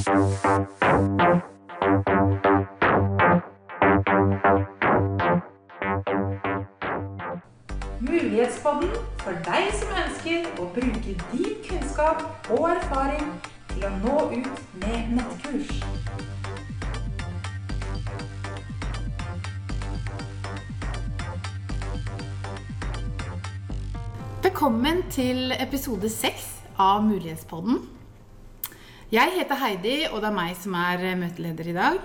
Mulighetspodden for deg som ønsker å bruke din kunnskap og erfaring til å nå ut med nettkurs. Velkommen til episode seks av Mulighetspodden. Jeg heter Heidi, og det er meg som er møteleder i dag.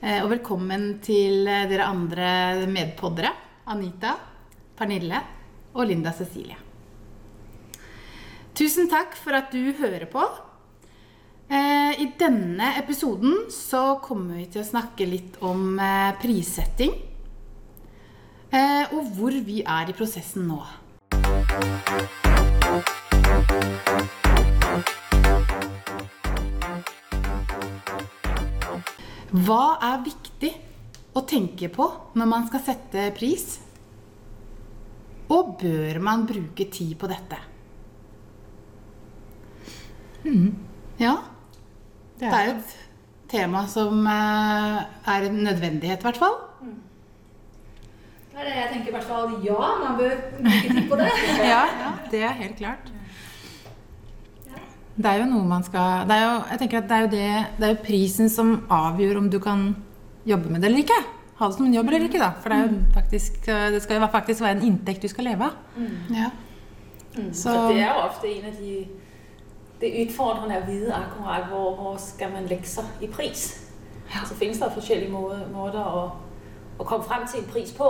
Eh, Og velkommen til eh, dere andre medpoddere. Anita, Pernille og Linda Cecilie. Tusen takk for at du hører på. Eh, I denne episoden så kommer vi til å snakke litt om eh, prissetting. eh, Og hvor vi er i prosessen nå. Hva er viktig å tenke på når man skal sette pris? Og bør man bruke tid på dette? Ja. Det er jo et tema som eh, er en nødvendighet, i hvert fall. Det er det jeg tenker i hvert fall. Ja, man bør bruke tid på det. Ja, det er helt klart. Det er jo noe man skal det er jo, Jeg tenker at det er, jo det, det er jo prisen som avgjør om du kan jobbe med det eller ikke. Ha det som en jobb eller ikke, da. For det, er jo faktisk, det skal jo faktisk være en inntekt du skal leve av. Ja. Så Så. det er jo ofte en av de Det utfordrende å vite akkurat hvor, hvor skal man legge seg i pris. Så finnes det forskjellige måter, måter å, å komme frem til en pris på.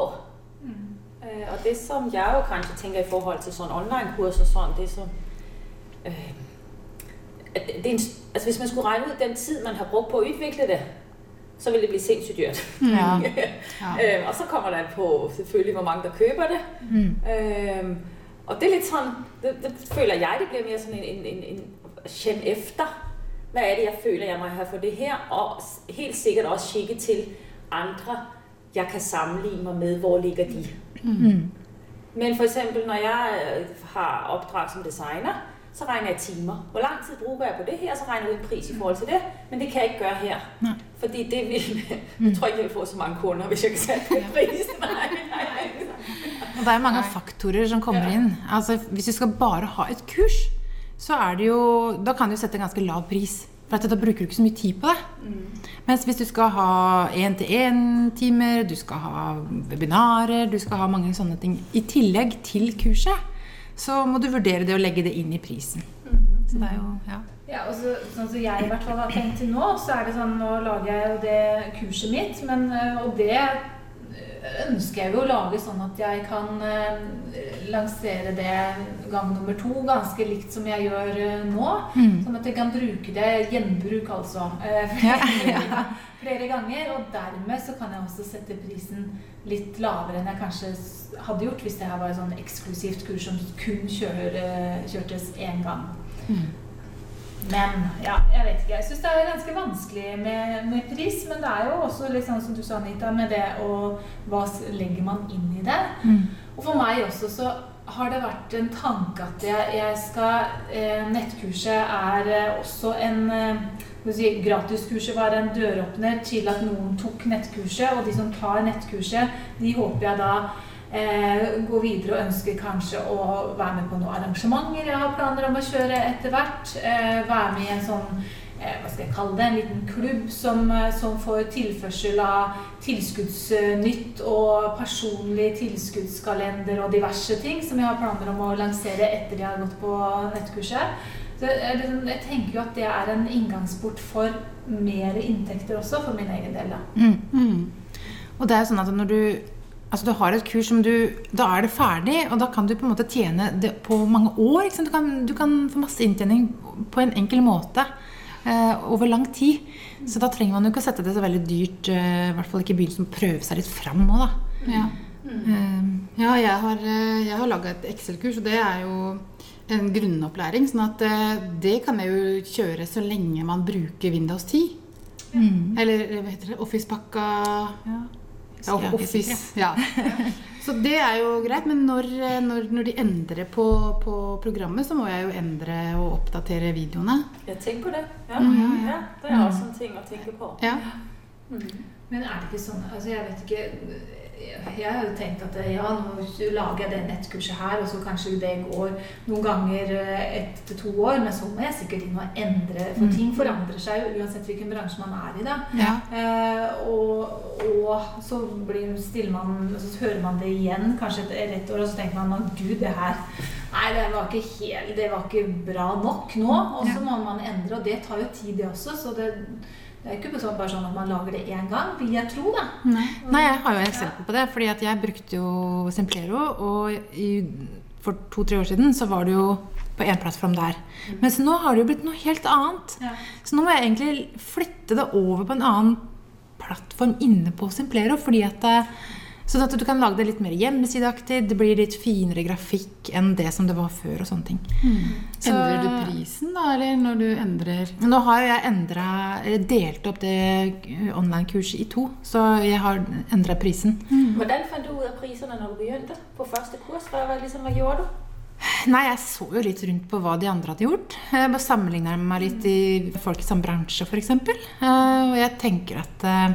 Eh, og det som jeg jo kanskje tenker i forhold til sånn online-kurs og sånn, det som eh, at det er en, altså Hvis man skulle regne ut den tid man har brukt på å utvikle det, så vil det bli sindssygt dyrt. ja. Øh, og så kommer an på selvfølgelig hvor mange der køber det. Øh, og det er litt sånn det, det føler jeg det blir mer sånn en, en, en, en kjenn efter. Hva er det jeg føler jeg må ha for det her? Og helt sikkert også kikke til andre jeg kan sammenligne meg med. Hvor ligger de? Men for eksempel når jeg øh, har oppdrag som designer, så regner jeg timer. Hvor lang tid bruker jeg på det her? Så regner jeg ut en pris i forhold til det. Men det kan jeg ikke gjøre her. Nei. Fordi det vil, jeg tror ikke jeg vil få så mange kunder hvis jeg kan sette en pris. Nei, nei, nei. Og det er mange faktorer som kommer inn. Altså, hvis du skal bare ha et kurs, så er det jo Da kan du sette en ganske lav pris. For at da bruker du ikke så mye tid på det. Mens hvis du skal ha én-til-én-timer, du skal ha webinarer, du skal ha mange sånne ting i tillegg til kurset, så må du vurdere det å legge det inn i prisen. Så det er jo Ja. Ja, og så, sånn som jeg i hvert fall har tenkt til nå, så er det sånn Nå lager jeg jo det kurset mitt, men, øh, og det ønsker jeg jo å lage sånn at jeg kan øh, lansere det gang nummer to ganske likt som jeg gjør øh, nå. Sånn at jeg kan bruke det gjenbruk, altså. øh, flere, flere ganger. Og dermed så kan jeg også sette prisen litt lavere enn jeg kanskje hadde gjort hvis det her var et sånn eksklusivt kurs som kun kjører, øh, kjørtes én gang. Men ja, jeg vet ikke. Jeg syns det er ganske vanskelig med, med pris. Men det er jo også litt sånn som du sa, Anita, med det å Hva legger man inn i det? Og for meg også så har det vært en tanke at jeg, jeg skal eh, Nettkurset er eh, også en eh, si, Gratiskurset var en døråpner til at noen tok nettkurset. Og de som tar nettkurset, de håper jeg da eh, gå videre og ønsker kanskje å være med på noen arrangementer jeg har planer om å kjøre etter hvert. Eh, være med i en sånn eh, hva skal jeg kalle det, en liten klubb som, eh, som får tilførsel av tilskuddsnytt og personlig tilskuddskalender og diverse ting som jeg har planer om å lansere etter jeg har gått på nettkurset. Så jeg, sånn- jeg tenker jo at det er en inngangsport for mer inntekter også, for min egen del. da. Mm. Og det er jo sånn at når du Altså du har et kurs som du Da er det ferdig, og da kan du på en måte tjene det på mange år. Ikke sant? Du, kan, du kan få masse inntjening på en enkel måte eh, over lang tid. Så da trenger man jo ikke å sette det så veldig dyrt. eh, I hvert fall ikke begynnelsen å prøve seg litt fram òg, da. Ja. Mm. Ja, jeg har, eh, jeg har laga et Excel-kurs, og det er jo en grunnopplæring. sånn at eh, det kan jeg jo kjøre så lenge man bruker Windows 10. mm. Eller hva heter det? Office-pakka ja. Ja, Office. Ja. Så det er jo greit, men når, når, når de endrer på, på, programmet, så må jeg jo endre og oppdatere videoene. Jeg tenker på det. Ja, mm. ja det er også en ting å tenke på. Ja. Mm. Men er det ikke sånn altså Jeg vet ikke jeg har jo tenkt at ja, nå lager jeg det nettkurset her, og så kanskje det går noen ganger eh, ett til to år, men så må jeg sikkert inn og endre, for ting mm. forandrer seg jo uansett hvilken bransje man er i. da. Ja. Eh, og, og, så blir, man, så hører man det igjen kanskje etter ett år, og så tenker man at gud, det her Nei, det var ikke, helt, det var ikke bra nok nå. Og så må man endre, og det tar jo tid, det også. så det det er ikke bare sånn at man lager det én gang, vil jeg tro. da. Nei. Nei, jeg har jo et eksempel på det. fordi at jeg brukte jo Semplero, og i, for to-tre år siden så var det jo på én plattform der. Mm. Mens nå har det jo blitt noe helt annet. Ja. Så nå må jeg egentlig flytte det over på en annen plattform inne på Semplero, fordi at Sånn at du kan lage det litt mer hjemmesideaktig. Det blir litt finere grafikk enn det som det var før. og sånne ting. Mm. Så, endrer du prisen, da? Eller når du endrer Nå har jeg jeg endra, delt opp det online-kurset i to. Så jeg har endra prisen. Mm. Hvordan fant du ut av prisene når du begynte på første kurs? Hva, liksom, hva gjorde du? Nei, jeg så jo litt rundt på hva de andre hadde gjort. Jeg bare sammenligna meg litt i folk i samme bransje, f.eks. Eh, og jeg tenker at eh,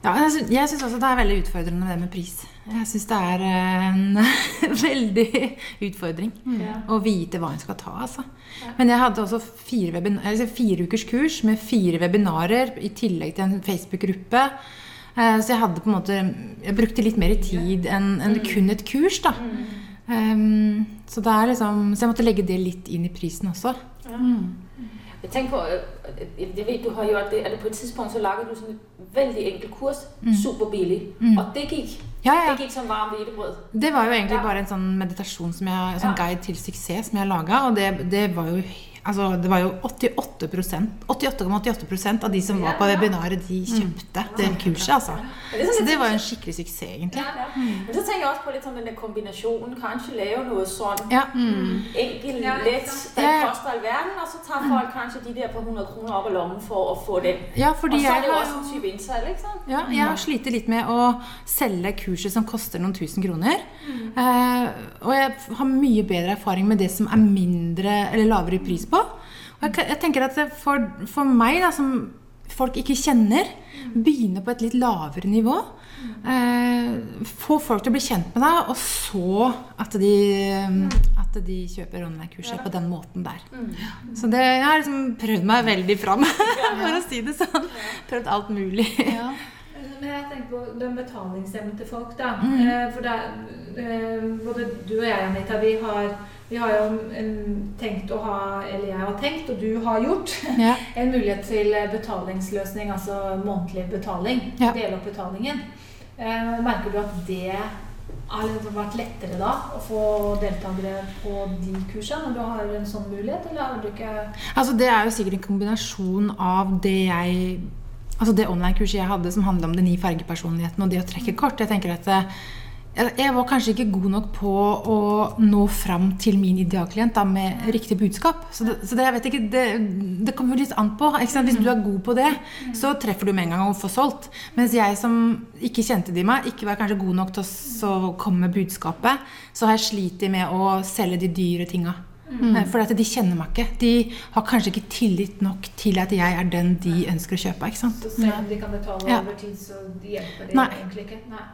ja, jeg syns også det er veldig utfordrende med det med pris. Jeg syns det er en veldig utfordring ja. å vite hva en skal ta. Altså. Men jeg hadde også fire, altså fire, ukers kurs med fire webinarer i tillegg til en Facebook-gruppe. Eh, så jeg hadde på en måte Jeg brukte litt mer tid enn en mm. kun et kurs, da. Um, så, det er liksom, så jeg måtte legge det litt inn i prisen også. Ja. Mm. Jeg tenker på, jeg vet du har gjort det, at på et tidspunkt så laget du sådan et veldig enkelt kurs, mm. super billig, mm. og det gikk, ja, ja. det gikk som varm hvilebrød. Det var jo egentlig ja. bare en sånn meditasjon, som jeg, sånn guide til suksess som jeg laga, og det, det var jo Altså, det var jo 88,88 88, av de som var på webinaret, de mm. kjøpte det kurset. altså. Så det var jo en skikkelig suksess, egentlig. Ja, ja. Mm. Men så tenker jeg også på litt sånn denne kombinasjonen. Kanskje lage noe sånn ja. mm. enkelt, lett, det koster all verden, og så tar folk kanskje de der på 100 kroner opp av lommen for å få den. Ja, og så er det jo også en type innsats? Ja, jeg har slitt litt med å selge kurset som koster noen tusen kroner. Mm. Uh, og jeg har mye bedre erfaring med det som er mindre eller lavere pris på. Jeg, jeg tenker at for, for, meg, da, som folk ikke kjenner, begynne på et litt lavere nivå. Eh, få folk til å bli kjent med deg, og så at de, at de kjøper online-kurset på den måten der. Så det, jeg har liksom prøvd meg veldig fram, for å si det sånn. Prøvd alt mulig. Jeg tenker på den betalingsevnen til folk, da. Mm. Eh, for det, eh, både du og jeg, Anita, vi har vi har jo tenkt å ha, eller jeg har tenkt, og du har gjort, ja. en mulighet til betalingsløsning, altså månedlig betaling. Ja. Dele opp betalingen. Eh, merker du at det har det vært lettere da å få deltakere på de kursene når du har en sånn mulighet, eller har du ikke Altså Det er jo sikkert en kombinasjon av det jeg Altså det online-kurset jeg hadde som handla om de ni fargepersonlighetene og det å trekke kort. Jeg tenker at jeg var kanskje ikke god nok på å nå fram til min idealklient da, med riktig budskap. Så, det, så det, jeg vet ikke, det, det kommer jo litt an på. Hvis du er god på det, så treffer du med en gang og får solgt. Mens jeg som ikke kjente de meg, ikke var kanskje god nok til å komme med budskapet, så har jeg slitt med å selge de dyre tinga. Mm. For de kjenner meg ikke. De har kanskje ikke tillit nok til at jeg er den de ønsker å kjøpe. Ikke sant? Så selv om de kan betale ja. over tid, så de hjelper de Nei. egentlig ikke? Nei.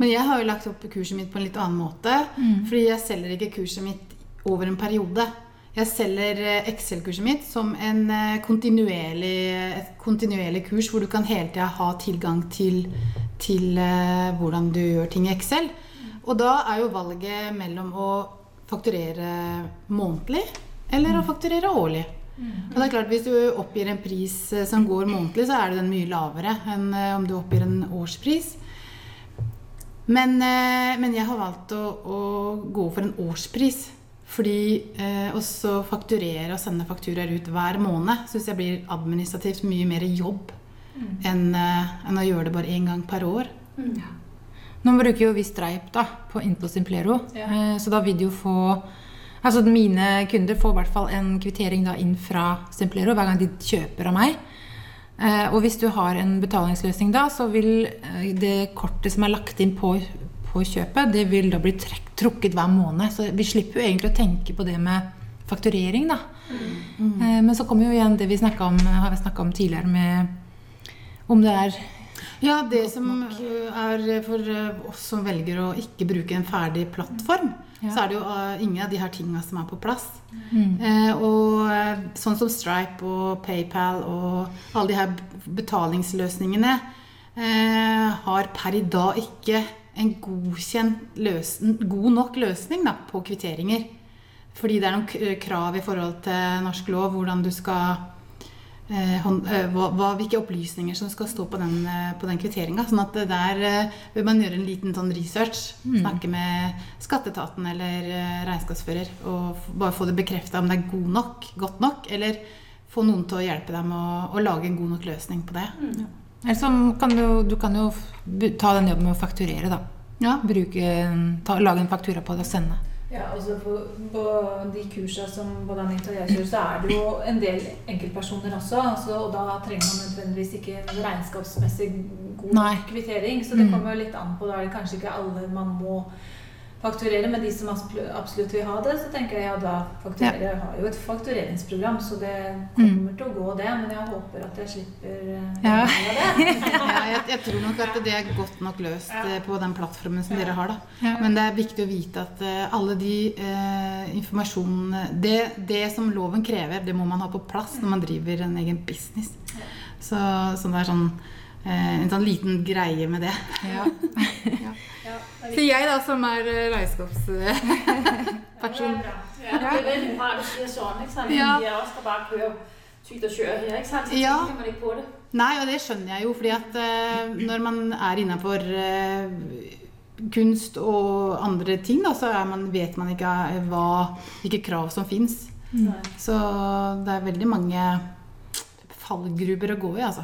Men jeg har jo lagt opp kurset mitt på en litt annen måte. Mm. Fordi jeg selger ikke kurset mitt over en periode. Jeg selger eh, Excel-kurset mitt som en eh, kontinuerlig, et kontinuerlig kurs hvor du kan hele tida ha tilgang til, til hvordan du gjør ting i Excel. Og da er jo valget mellom å fakturere månedlig eller å fakturere årlig. Og det er klart Hvis du oppgir en pris som går månedlig, så er den mye lavere enn om du oppgir en årspris. Men, eh, men, jeg har valgt å, å, gå for en årspris. Fordi eh, også fakturere og sende fakturaer ut hver måned syns jeg blir administrativt mye mer jobb mm. enn, eh, enn, å gjøre det bare én gang per år. Mm. Nå bruker jo vi Streip da, på Inpå Simplero, ja. eh, så da vil de jo få Altså Mine kunder får i hvert fall en kvittering da inn fra Simplero hver gang de kjøper av meg. Eh, og hvis du har en betalingsløsning da, så vil eh, det kortet som er lagt inn på, på kjøpet, det vil da bli trukket hver måned. Så vi slipper jo egentlig å tenke på det med fakturering, da. Mm. men så kommer jo igjen det vi om, har snakka om tidligere, med om det er Ja, det som er for uh, oss som velger å ikke bruke en ferdig plattform, Ja. så er det jo uh, ingen av de her tinga som er på plass. Eh, og eh, sånn som Stripe og PayPal og alle de her betalingsløsningene eh, har per i dag ikke en godkjent løsen, god nok løsning da, på kvitteringer. Fordi det er noen krav i forhold til norsk lov, hvordan du skal hvilke opplysninger som skal stå på den, eh, på den kvitteringa. Sånn at der vil man gjøre en liten sånn research. Snakke med skatteetaten eller eh, regnskapsfører og bare få det bekrefta om det er god nok, godt nok, eller få noen til å hjelpe deg med å, å lage en god nok løsning på det. Eller så kan du, du kan jo ta den jobben med å fakturere, da. Ja. Bruke, ta, lage en faktura på det og sende. Ja, altså på, på de kursene som både Anita og jeg kjører, så er det jo en del enkeltpersoner også. Altså, og da trenger man nødvendigvis ikke en regnskapsmessig god Nei. kvittering. Så det Mm. kommer jo litt an på. Da er det kanskje ikke alle man må fakturere, men de som absolutt vil ha det, så tenker jeg ja, da fakturerer Jeg har jo et faktureringsprogram, så det kommer til å gå, det. Men jeg håper at jeg slipper eh, Ja. det. Ja, jeg, jeg tror nok at det er godt nok løst ja. på den plattformen som dere har. da. Men det er viktig å vite at eh, alle de eh, informasjonene det, det som loven krever, det må man ha på plass når man driver en egen business. Så, så det er sånn eh, en sånn liten greie med det. Ja, det er Så jeg da, som er eh, regnskapsperson Ja, det er veldig bra, du sier sånn. Ikke sant? Ja. Vi også der bare kører tygt og kjører her. Ikke sant? Så Ja. tenker man ikke på det. Nei, og det skjønner jeg jo, fordi at uh, når man er innafor uh, kunst og andre ting, da, så er man, vet man ikke eh, hva, hvilke krav som fins. Mm. Så det er veldig mange fallgruber å gå i, altså.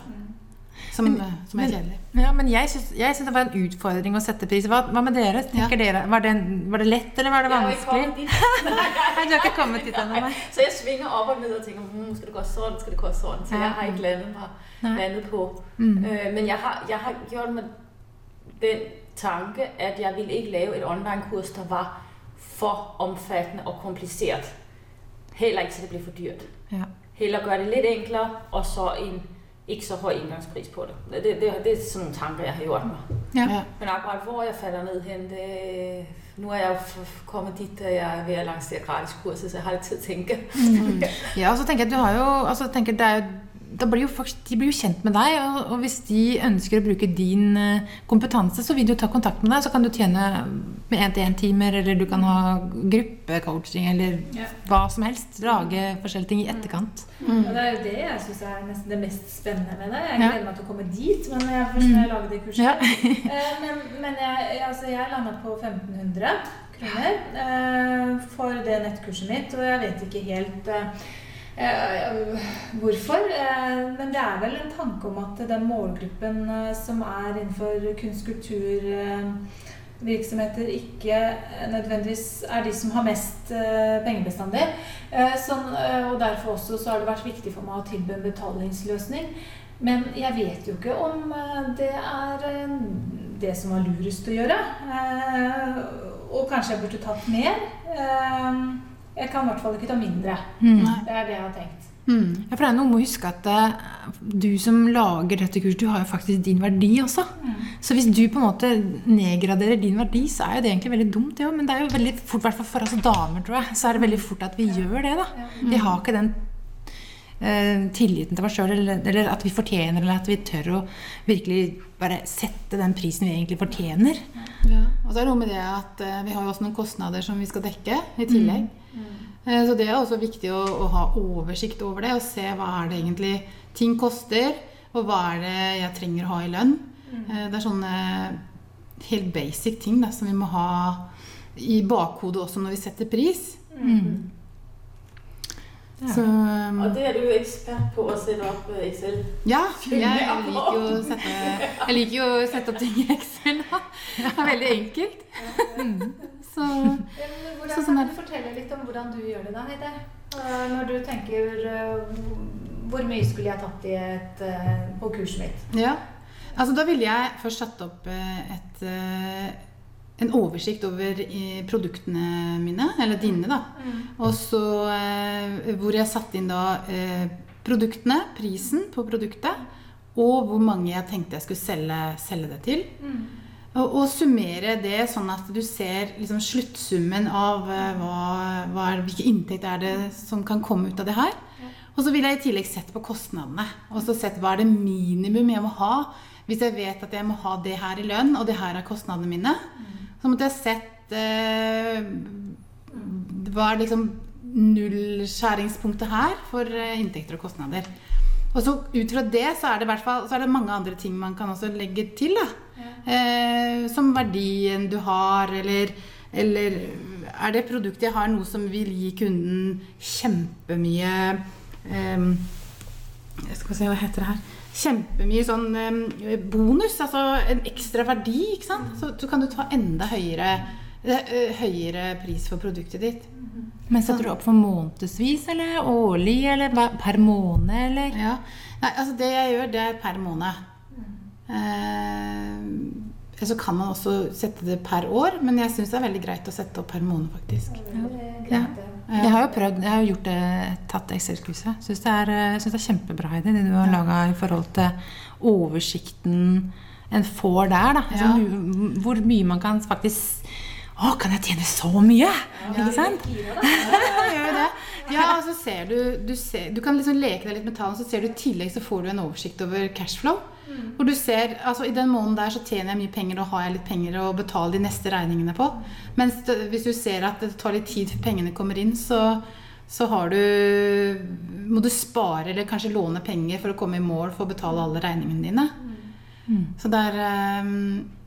Som, men, som er men- kjedelig. Ja, men jeg syns, det var en utfordring å sette pris. Hva, hva med dere? Ja. dere? Var det, var det lett, eller var det vanskelig? Nei, du har ikke kommet dit ennå, nei. Så jeg svinger opp og ned og tenker hm, skal det gå sånn, skal det gå sånn. Så jeg har ikke landet, meg, landet på. Mm. Øh, men jeg har, jeg har gjort meg den tanke at jeg ville ikke lave et online-kurs der var for omfattende og komplisert. Heller ikke så det blir for dyrt. Ja. Heller gjøre det litt enklere, og så en ikke så høy indgangspris på det. Det, det, det er sådan nogle tanker, jeg har gjort mig. Ja. Ja. Men akkurat hvor jeg falder ned hen, det, nu er jeg jo kommet dit, da jeg er ved at lancere gratis kurser, så jeg har litt tid til å tenke. Ja, og så tenker jeg at du har jo altså, tenker det er jo blir jo folk, De blir jo kjent med deg, og, og hvis de ønsker å bruke din eh, kompetanse, så vil de jo ta kontakt med deg. Så kan du tjene med én-til-én-timer, eller du kan ha gruppecoaching, eller Ja. hva som helst. Lage forskjellige ting i etterkant. Og det er jo det jeg syns er nesten det mest spennende med det. Jeg Ja. gleder meg til å komme dit, men jeg først når jeg lager det kurset. Ja. Eh, men men jeg, altså jeg landa på 1500 kroner eh, for det nettkurset mitt, og jeg vet ikke helt hvorfor. Eh, men det er vel en tanke om at den målgruppen eh, som er innenfor kunst-kulturvirksomheter ikke eh, nødvendigvis er de som har mest eh, pengebestandig. Eh, sånn, eh, og derfor også så har det vært viktig for meg å tilby en betalingsløsning. Men jeg vet jo ikke om eh, det er eh, det som var lurest å gjøre. Eh, og kanskje jeg burde tatt mer. Jeg kan i hvert fall ikke ta mindre. Mm. Det er det jeg har tenkt. Mm. Ja, for det er noe med å huske at uh, du som lager dette kurset, du har jo faktisk din verdi også. Så hvis du på en måte nedgraderer din verdi, så er jo det egentlig veldig dumt. Ja, men det er jo veldig fort, i hvert fall for oss damer, tror jeg, så er det veldig fort at vi gjør det. da. Vi har ikke den uh, tilliten til oss sjøl, eller, eller at vi fortjener, eller at vi tør å virkelig bare sette den prisen vi egentlig fortjener. Ja. Og så er det noe med det at uh, vi har jo også noen kostnader som vi skal dekke i tillegg. Eh, så det er også viktig å, å ha oversikt over det og se hva er det egentlig ting koster, og hva er det jeg trenger å ha i lønn. Eh, det er sånne helt basic ting da, som vi må ha i bakhodet også når vi setter pris. Så um, Og det er du jo ekspert på å sette opp i Excel. ja, jeg liker jo å sette, jeg liker jo å sette opp ting i Excel. Da. Det er veldig enkelt. Så Sånn Hvordan som kan er- du fortelle litt om hvordan du gjør det da, Heide? Eh, Når du tenker eh, hvor mye skulle jeg tatt i et, eh, på kurset mitt? Ja. Altså, da ville jeg først satt opp et, en oversikt over produktene mine, eller dine, da. Og så hvor jeg satte inn da produktene, prisen på produktet, og hvor mange jeg tenkte jeg skulle selge, selge det til. Og, og summere det sånn at du ser liksom sluttsummen av eh, hva, hva hvilke inntekter er det som kan komme ut av det her. Og så vil jeg i tillegg sette på kostnadene. Og så sett hva er det minimum jeg må ha. Hvis jeg vet at jeg må ha det her i lønn, og det her er kostnadene mine, så måtte jeg sett eh, Hva er liksom nullskjæringspunktet her for eh, inntekter og kostnader. Og så ut fra det så er det, fall, så er det mange andre ting man kan også legge til. Da. Eh, som verdien du har, eller, eller er det produktet jeg har noe som vil gi kunden kjempemye eh, Skal vi se hva heter det her Kjempemye sånn eh, bonus, altså en ekstra verdi, ikke sant. Så, så kan du ta enda høyere, eh, høyere pris for produktet ditt. Men setter du opp for månedsvis, eller årlig, eller per måned, eller? Ja. Nei, altså det jeg gjør, det er per måned. Eh, så kan man også sette det per år, men jeg syns det er veldig greit å sette opp per måned, faktisk. Ja. Jeg har jo prøvd, jeg har gjort det, tatt Excel-kurset. Syns det, synes det er kjempebra Heidi, det du har laga i forhold til oversikten en får der. Da. Altså, Ja. hvor mye man kan faktisk Å, kan jeg tjene så mye? Ikke sant? Ja, gjør det. Ja, og så ser du, du, ser, du kan liksom leke deg litt med tallene, så ser du i tillegg så får du en oversikt over cashflow. Hvor du ser, altså I den måneden der så tjener jeg mye penger og har jeg litt penger å betale de neste regningene på. Mens det, hvis du ser at det tar litt tid før pengene kommer inn, så, så har du, må du spare eller kanskje låne penger for å komme i mål for å betale alle regningene dine. Så der, er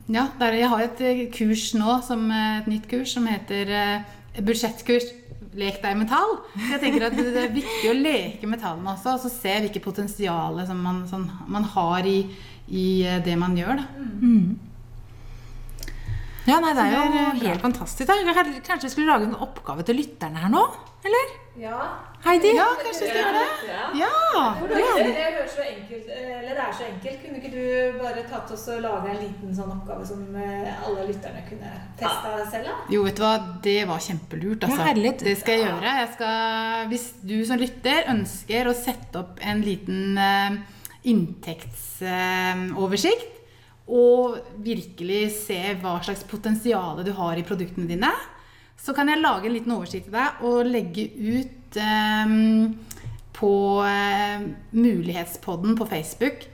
ja, der, Jeg har et eh, kurs nå, som, eh, et nytt kurs, som heter eh, budsjettkurs. Lek deg med tall. Så jeg tenker at det er viktig å leke med tallene også, og så se hvilket potensial som man, som man har i, i eh, det man gjør. Da. Ja, nei, det er jo er helt fantastisk. Da. Kanskje vi skulle lage en oppgave til lytterne her nå? Eller? Ja. Heidi? Ja, kanskje vi skal gjøre det? Ja. Ja! Det, det, det høres så enkelt Eller det er så enkelt. Kunne ikke du bare tatt oss og laga en liten sånn oppgave som eh, alle lytterne kunne testa selv? da? Jo, vet du hva, det var kjempelurt. Altså. Ja, det skal jeg gjøre. Jeg skal, hvis du som lytter ønsker å sette opp en liten eh, inntektsoversikt, og virkelig se hva slags potensial du har i produktene dine, så kan jeg lage en liten oversikt til deg og legge ut eh, på eh, Mulighetspodden på Facebook.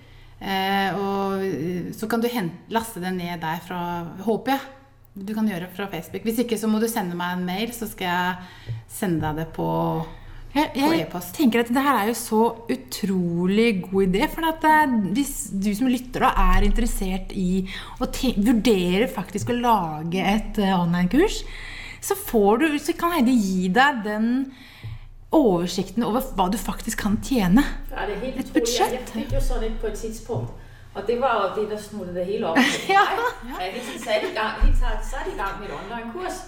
Eh, og eh, så kan du hente, laste det ned der fra Håper jeg. Du kan gjøre det fra Facebook. Hvis ikke så må du sende meg en mail, så skal jeg sende deg det på Jeg, jeg e-post. tenker at det her er jo så utrolig god idé. For at eh, hvis du som lytter da er interessert i å vurdere faktisk å lage et eh, online-kurs, så, får du, så kan Heidi gi deg den oversikten over hva du faktisk kan tjene. Ja, det er helt Et budsjett. Jeg, fikk jo sånn på et tidspunkt, og det var jo det, som snudde det hele opp. Ja. Jeg i helt taget i gang med et online-kurs,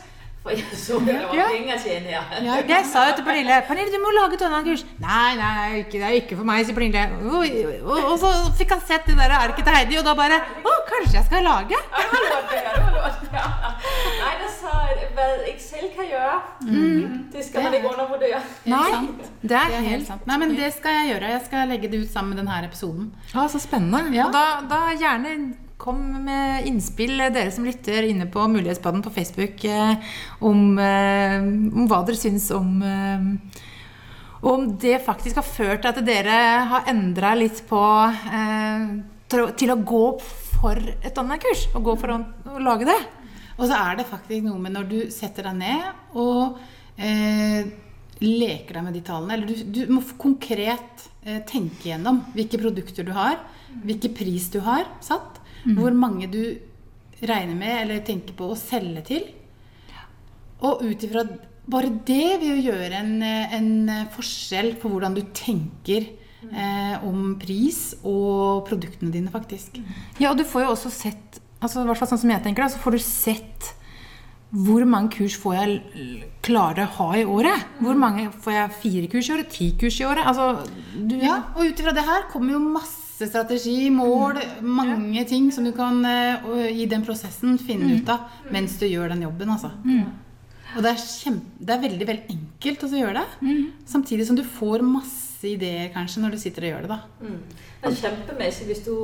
for jeg så, det var Ja. penge at tjene her. Jeg sa jo til Pernille Pernille, du må lage et annet kurs. Nei, nei, nei ikke, det er ikke for meg, sier Pernille. Og, og, og så fikk han sett det der, er det ikke til Heidi? Og da bare Å, kanskje jeg skal lage? Ja, det var hva jeg sa, Excel kan gjøre. det skal man ikke undervurdere. Nei, det er helt helt sant. Nei, men det skal jeg gjøre. Jeg skal legge det ut sammen med denne episoden. Ja, så spennende. Ja. Og da, da gjerne kom med innspill, eh, dere som lytter inne på Mulighetsbaden på Facebook, eh, om, eh, om hva dere syns om om det faktisk har ført til at dere har endra litt på til, å- gå for et online-kurs. Og gå for å, å lage det. Og så er det faktisk noe med når du setter deg ned og eh, leker deg med de tallene, eller du, du må konkret eh, tenke gjennom hvilke produkter du har, hvilken pris du har satt, hvor mange du regner med eller tenker på å selge til. Og ut ifra bare det vil jo gjøre en, en forskjell på hvordan du tenker eh, om pris og produktene dine, faktisk. Ja, og du får jo også sett altså i hvert fall sånn som jeg tenker da, så får du sett hvor mange kurs får jeg klare å ha i året? Hvor mange får jeg fire kurs i året? Ti kurs i året? Altså, du, Ja, og ut ifra det her kommer jo masse strategi, mål, mange ting som du kan eh, i den prosessen finne ut av mens du gjør den jobben. Altså. Og det er, kjempe, det er veldig veldig enkelt å gjøre det. Samtidig som du får masse ideer kanskje når du sitter og gjør det. da. Mm. Det er kjempemessig hvis du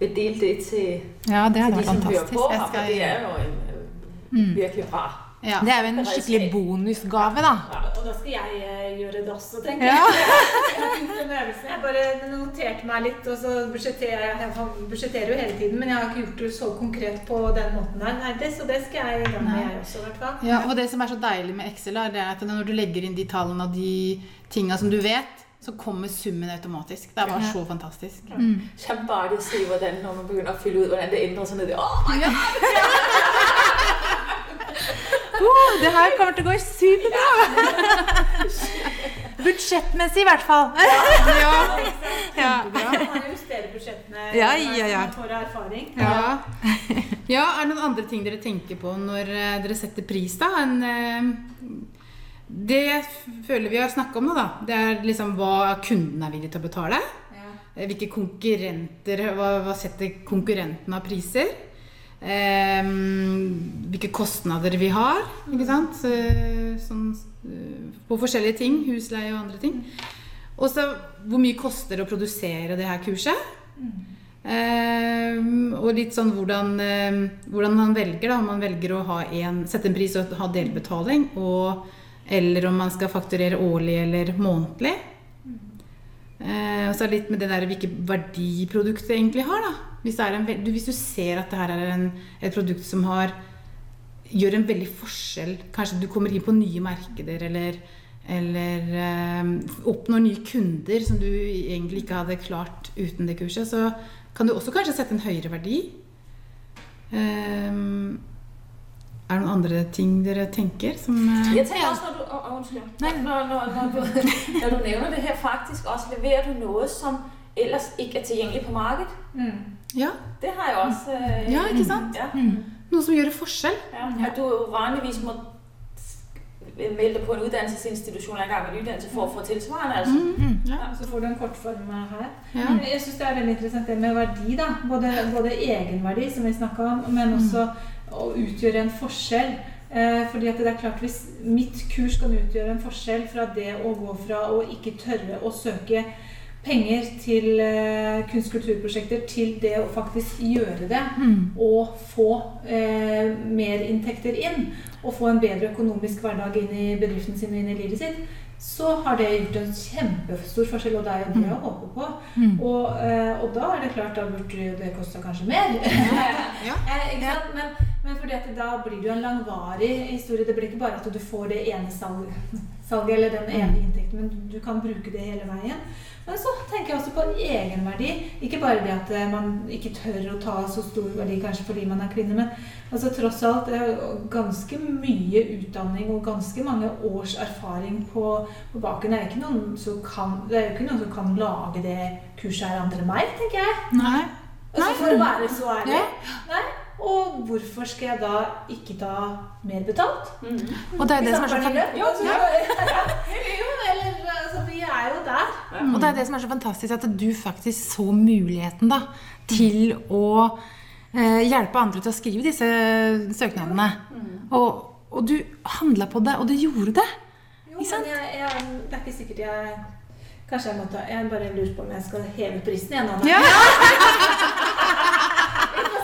vil dele det til, ja, det til de som hører på. Jeg skal det er jo en virkelig bra. Ja. Det er jo en skikkelig bonusgave, da. Ja, og da skal jeg eh, gjøre det også, tenker jeg. Ja. Jeg. Jeg bare noterte meg litt, og så budsjetterer jeg. Jeg budsjetterer jo hele tiden, men jeg har ikke gjort det så konkret på den måten der. Nei, det, så det skal jeg gjøre med, jeg også, i hvert fall. Ja, og det som er så deilig med Excel, er at når du legger inn de tallene og de tinga som du vet, så kommer summen automatisk. Det er bare så fantastisk. Kjempeartig å skrive den når man begynner å fylle ut hvordan det endrer seg nedi. oh my God! Oh, det her kommer til å gå superbra! Budsjettmessig, i hvert fall. Ja. Ja. Justere budsjettene Ja, ja, ja. for erfaring. Ja. ja, er det noen andre ting dere tenker på når eh, dere setter pris, da? En, eh, det jeg føler vi har snakka om nå, da, det er liksom hva kunden er villig til å betale. Ja. Eh, Hvilke konkurrenter Hva, hva setter konkurrentene av priser? Eh, hvilke kostnader vi har, ikke sant? Eh, Sånn, eh, på forskjellige ting. Husleie og andre ting. Og så hvor mye koster det å produsere det her kurset? Eh, og litt sånn hvordan, eh, hvordan man velger, da. Om man velger å ha en, sette en pris og ha delbetaling, og, eller om man skal fakturere årlig eller månedlig. Eh, og så litt med det der hvilke verdi produktet egentlig har. da. Hvis, en, du, hvis du ser at det her er en, et produkt som har, gjør en veldig forskjell Kanskje du kommer inn på nye markeder eller, eller øh, oppnår nye kunder som du egentlig ikke hadde klart uten det kurset, så kan du også kanskje sette en høyere verdi. Um, er det noen andre ting dere tenker som eh, Jeg tenker også, når du. Når, når, når, du, når du nevner det her, faktisk også leverer du noe som ellers ikke er tilgjengelig på markedet. Mm. Ja, Det har jeg også. øh, Ja, ikke sant? Ja, noe som gjør en forskjell. ja. At du vanligvis må melde deg på en utdannelsesinstitusjon eller en gang med en utdannelse for å få tilsvarende. Altså. Mm, ja. Ja, så får du en kortform her. Ja. Men Jeg syns det er veldig interessant det med verdi. da. Både, både egenverdi, som vi snakka om, men også å utgjøre en forskjell. Eh, fordi at det er klart Hvis mitt kurs kan utgjøre en forskjell fra det å gå fra å ikke tørre å søke penger til eh, kunst- og kulturprosjekter, til det å faktisk gjøre det og få eh, mer inntekter inn, og få en bedre økonomisk hverdag inn i bedriften sin og inn i livet sitt, så har det gjort en kjempestor forskjell, og det er jo det jeg håper på. Og, eh, og da er det klart, da burde det kosta kanskje mer. Ja. Eh, ikke sant? Men, men fordi at da blir det jo en langvarig historie. Det blir ikke bare at du får det ene salget, salget eller den ene inntekten, men du kan bruke det hele veien. Men så tenker jeg også på egenverdi. Ikke bare det at eh, man ikke tør å ta så stor verdi kanskje fordi man er kvinne, men altså tross alt det ganske mye utdanning og ganske mange års erfaring på, på baken. Det er, ikke noen som kan, det er jo ikke noen som kan lage det kurset her andre enn meg, tenker jeg. Nei. Altså For å være så ærlig. Nei. Og hvorfor skal jeg da ikke ta mer betalt? Og det er det som er så. Og det er det som er så fantastisk, at du faktisk så muligheten da, til å eh, hjelpe andre til å skrive disse søknadene. Og, og du handla på det, og du gjorde det. Jo, Ikke sant? men jeg, jeg, det er ikke sikkert jeg Kanskje jeg må ta Jeg bare lurer på om jeg skal heve prisen igjen. Ja.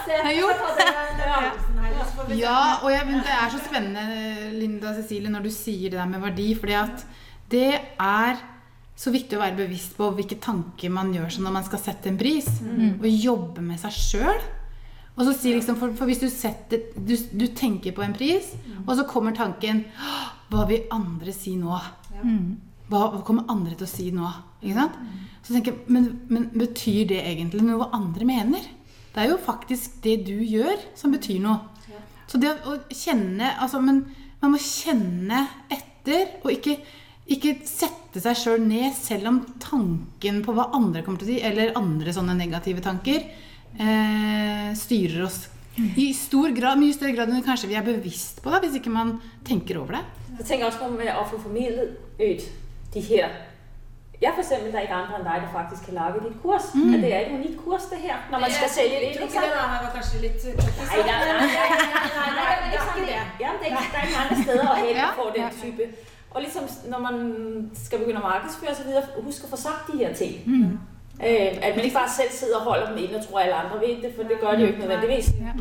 Se. Jeg her, se. Ja, og jeg, det er så spennende, Linda Cecilie, når du sier det der med verdi. fordi at det er så viktig å være bevisst på hvilke tanker man gjør seg når man skal sette en pris. Og jobbe med seg sjøl. Si liksom, for, for hvis du, setter, du, du tenker på en pris, og så kommer tanken Hva vil andre si nå? Hva, hva kommer andre til å si nå? Ikke sant? Så tenker jeg, men, men betyr det egentlig noe hva andre mener? Det er jo faktisk det du gjør, som betyr noe. Så det å kjenne altså, men Man må kjenne etter, og ikke, ikke sette seg sjøl ned, selv om tanken på hva andre kommer til å si, eller andre sånne negative tanker, eh, styrer oss I stor grad, mye større grad enn kanskje vi er bevisst på det, hvis ikke man tenker over det. Jeg tenker også på med å få formidlet ut de her Jeg for eksempel, det er ikke andre enn deg der faktisk kan lage ditt kurs. Mm. At det er et unikt kurs, det her, når man skal selge det tror ikke ikke sant? det var kanskje litt Nei, nei, nei, nei, det er ikke det. Ja, men det er, der er ikke andre steder å hente Ja. på den type. Og liksom, når man skal begynne å markedsføre og så husk å få sagt de her ting. Øh, at man ikke bare selv sidder og holder dem inde og tror alle andre ved det, for det gør de jo ikke nødvendigvis. Ja.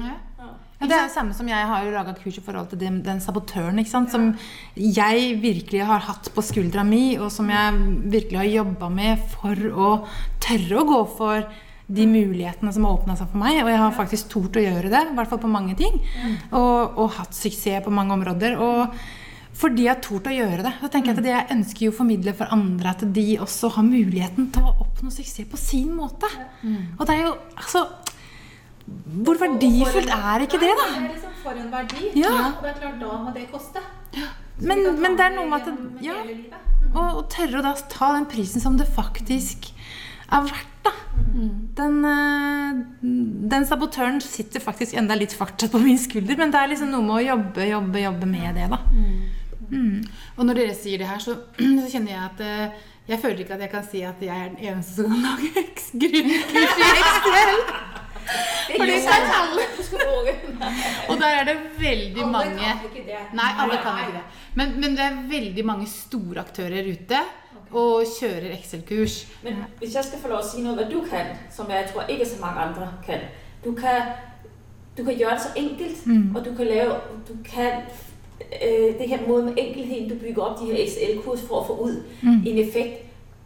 Ja, det er det samme som jeg har jo laga kurs i forhold til den, den sabotøren. ikke sant? Som jeg virkelig har hatt på skuldra mi, og som jeg virkelig har jobba med for å tørre å gå for de mulighetene som har åpna seg for meg. Og jeg har faktisk tort å gjøre det, i hvert fall på mange ting. Og, og hatt suksess på mange områder. Og fordi jeg har tort å gjøre det. Så tenker jeg at det jeg ønsker jo å formidle for andre, at de også har muligheten til å oppnå suksess på sin måte. Og det er jo altså Hvor verdifullt er ikke det, da? Det er liksom for en verdi. Ja. Og det er klart, da må det koste. Men, men det er noe med at ja, Og, og tørre å da ta den prisen som det faktisk er verdt, da. Den, eh, den sabotøren sitter faktisk enda litt fortsatt på min skulder, men det er liksom noe med å jobbe, jobbe, jobbe med det, da. Og når dere sier det her, så, så kjenner jeg at eh, jeg føler ikke at jeg kan si at jeg er den eneste som kan lage grunnkurs i Excel. For det kan alle. Og der er det veldig Alle mange kan ikke det. Nei, alle kan ikke det. Men, men det er veldig mange store aktører ute og kjører Excel-kurs. Men hvis jeg skal få lov å si noe hva du kan, som jeg tror ikke så mange andre kan. Du kan, du kan gjøre det så enkelt, Mm. og du kan lave, du kan øh, det her måde med enkelheden, du bygger op de her XL-kurs for at få ud Mm. en effekt,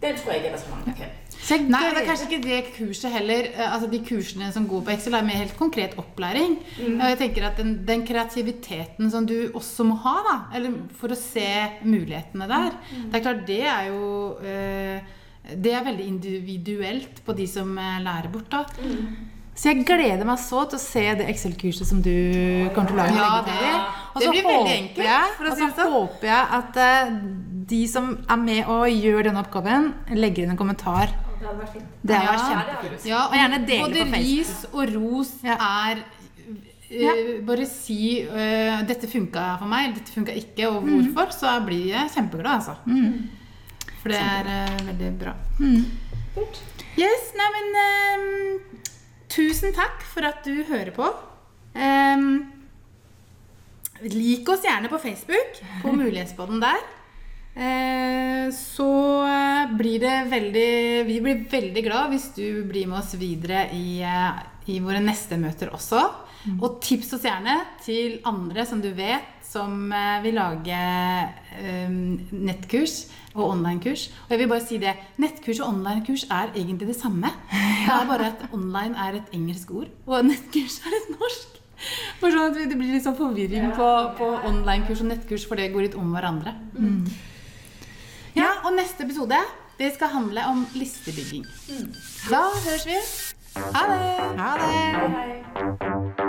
den tror jeg ikke, at der er så mange, der kan. Så Nei, det er kanskje ikke det kurset heller. Eh, Altså De kursene som går på Excel, er mer helt konkret opplæring. Og jeg tenker at den, den kreativiteten som du også må ha, da, eller for å se mulighetene der Det er klart, det er jo eh, Det er veldig individuelt på de som eh, lærer bort, da. Så jeg gleder meg så til å se det Excel-kurset som du kommer til å lage. Ja, det- Og det så blir veldig håper enkelt, jeg- for å Og så sånn. håper jeg at uh, de som er med og gjør denne oppgaven, legger inn en kommentar. Det hadde vært fint. Det hadde Ja. vært kjempekult. Ja, Og gjerne dele både på Facebook. Både ris og ros Ja. er ja. Bare si uh, 'dette funka for meg', 'dette funka ikke', og Mm. hvorfor, så blir jeg kjempeglad, altså. For det er uh, veldig bra. Mm. Yes, nei, men um, Tusen takk for at du hører på. Em, lik oss gjerne på Facebook, på Mulighetsboden der. Eh, så eh, blir det veldig Vi blir veldig glad hvis du blir med oss videre i, eh, i våre neste møter også. Og tips oss gjerne til andre som du vet som vil lage nettkurs og online-kurs. Og jeg vil bare si det, nettkurs og online-kurs er egentlig det samme. Det er bare at online er et engelsk ord, og nettkurs er et norsk. For sånn at Det blir litt sånn forvirring på, på online-kurs og nettkurs, for det går litt om hverandre. Ja, og neste episode det skal handle om listebygging. Da høres vi. Ha det! Ha det!